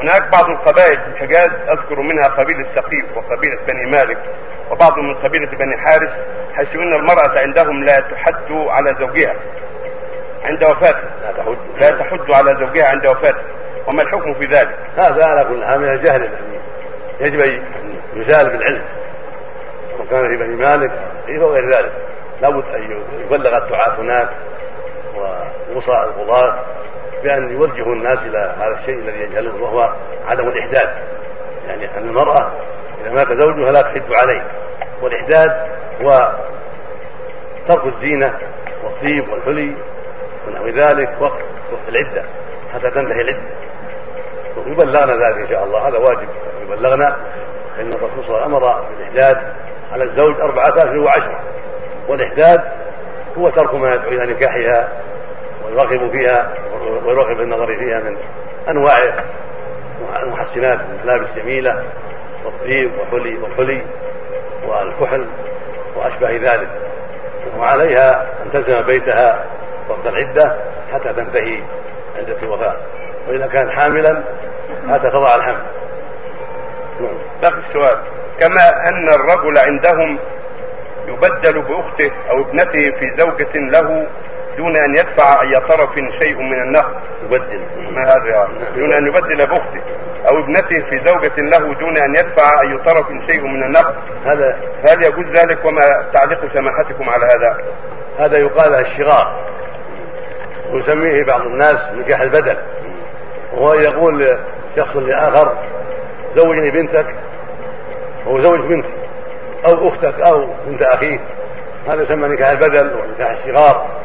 هناك بعض القبائل في الحجاز أذكر منها قبيلة ثقيف وقبيلة بني مالك وبعض من قبيلة بني حارس حيث إن المرأة عندهم لا تحد على زوجها عند وفاته لا تحج لا تحد على زوجها عند وفاته وما الحكم في ذلك؟ هذا على كل حال من الجهل يجب أن يزال بالعلم. وكان في بني مالك وغير ذلك لابد أن يبلغ الدعاة هناك ووصى القضاة. بأن يوجهوا الناس إلى هذا الشيء الذي يجهلون وهو عدم الإحداث. يعني أن المرأة إذا مات زوجها لا تحد عليه. والإحداث هو ترك الزينة والطيب والحلي ونحو ذلك وقت وقت العدة. حتى تنتهي العدة. يبلغنا ذلك إن شاء الله. هذا واجب. يبلغنا فإن الرسول صلى أمر بالإحداث على الزوج أربعة أشهر وعشرة. والإحداث هو ترك ما يدعو إلى نكاحها ويرغب فيها ويرغب في النظر فيها من أنواع المحسنات الملابس الجميلة والطيب والحلي والحلي والكحل وأشبه ذلك. وعليها أن تلزم بيتها وقت العدة حتى تنتهي عدة الوفاة. وإذا كانت حاملا حتى تضع الحمل. نعم. باقي السؤال. كما أن الرجل عندهم يبدل بأخته أو ابنته في زوجة له دون أن يدفع أي طرف شيء من النقد يبدل. ما هذا دون أن يبدل بأخته أو ابنته في زوجة له دون أن يدفع أي طرف شيء من النقد هذا هل يجوز ذلك؟ وما تعليق سماحتكم على هذا؟ هذا يقال الشغار. ويسميه بعض الناس نكاح البدل. وهو يقول شخص لآخر زوجني بنتك أو زوج بنتي أو أختك أو بنت أخيك. هذا يسمى نكاح البدل ونكاح الشغار.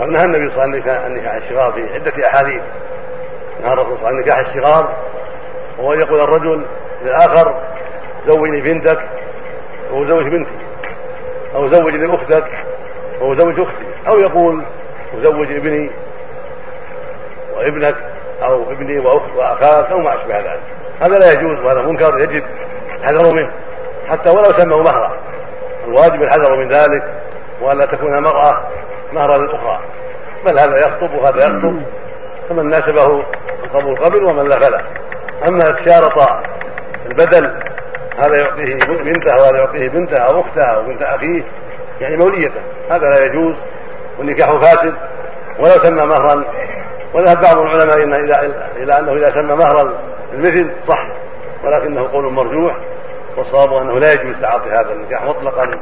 ونهى النبي صلى الله عليه وسلم عن نكاح الشغار في عدة أحاديث. نهى الرسول صلى الله عليه وسلم عن نكاح الشغار. وهو يقول الرجل للآخر زوجني بنتك أو زوج بنتي أو زوجني أختك أو زوج أختي أو يقول زوج ابني وابنك أو ابني وأخت وأخاك أو ما أشبه ذلك. هذا لا يجوز وهذا منكر يجب الحذر منه. حتى ولو سموا مهرا الواجب الحذر من ذلك وألا تكون المرأة مهرا للأخرى. بل هذا يخطب وهذا يخطب فمن ناسبه القبول قبل ومن لا فلا. أما شارط البدل هذا يعطيه بنته وهذا يعطيه بنته أو أخته أو بنت أخيه يعني موليته. هذا لا يجوز والنكاح فاسد ولو سمى مهرا. وذهب بعض العلماء إلى إلى أنه إذا سمى مهرا المثل صح ولكنه قول مرجوح والصواب أنه لا يجوز تعاطي هذا النكاح مطلقا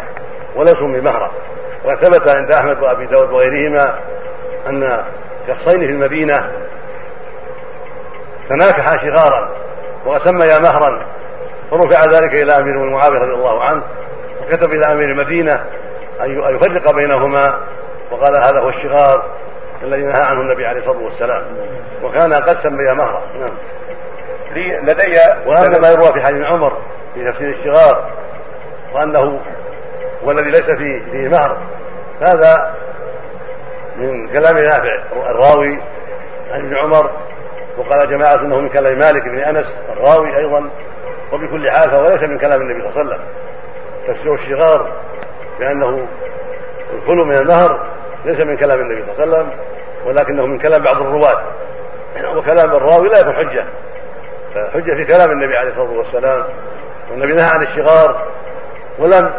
ولا سمي مهرا. وثبت عند أحمد وأبي داود وغيرهما أن شخصين في المدينة تناكحا شغارا وسميا مهرا فرفع ذلك إلى أمير المعاوية رضي الله عنه وكتب إلى أمير المدينة أن يفرق بينهما وقال هذا هو الشغار الذي نهى عنه النبي عليه الصلاة والسلام. وكان قد سميا مهرا. نعم. لدي وهذا ما يروى في حديث عمر في تفسير الشغار وأنه هو الذي ليس فيه فيه مهر. هذا من كلام نافع. الراوي عن ابن عمر وقال جماعة إنه من كلام مالك بن أنس الراوي أيضا وبكل حال فهو ليس من كلام النبي صلى الله عليه وسلم. تفسير الشغار بأنه الخلو من المهر ليس من كلام النبي صلى الله عليه وسلم ولكنه من كلام بعض الرواة. وكلام الراوي لا يكون حجة. فحجة في كلام النبي عليه الصلاة والسلام. والنبي نهى عن الشغار ولم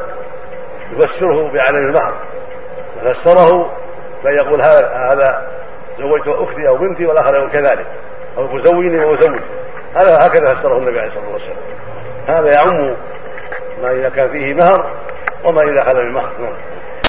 يفسره بعدم المهر. فسره فيقول هذا هذا زوجت أختي أو بنتي والآخر يقول كذلك. أو زوجني وزوج هذا هكذا فسره النبي عليه الصلاة والسلام. هذا يعم ما إذا كان فيه مهر وما إذا خلا من مهر. نعم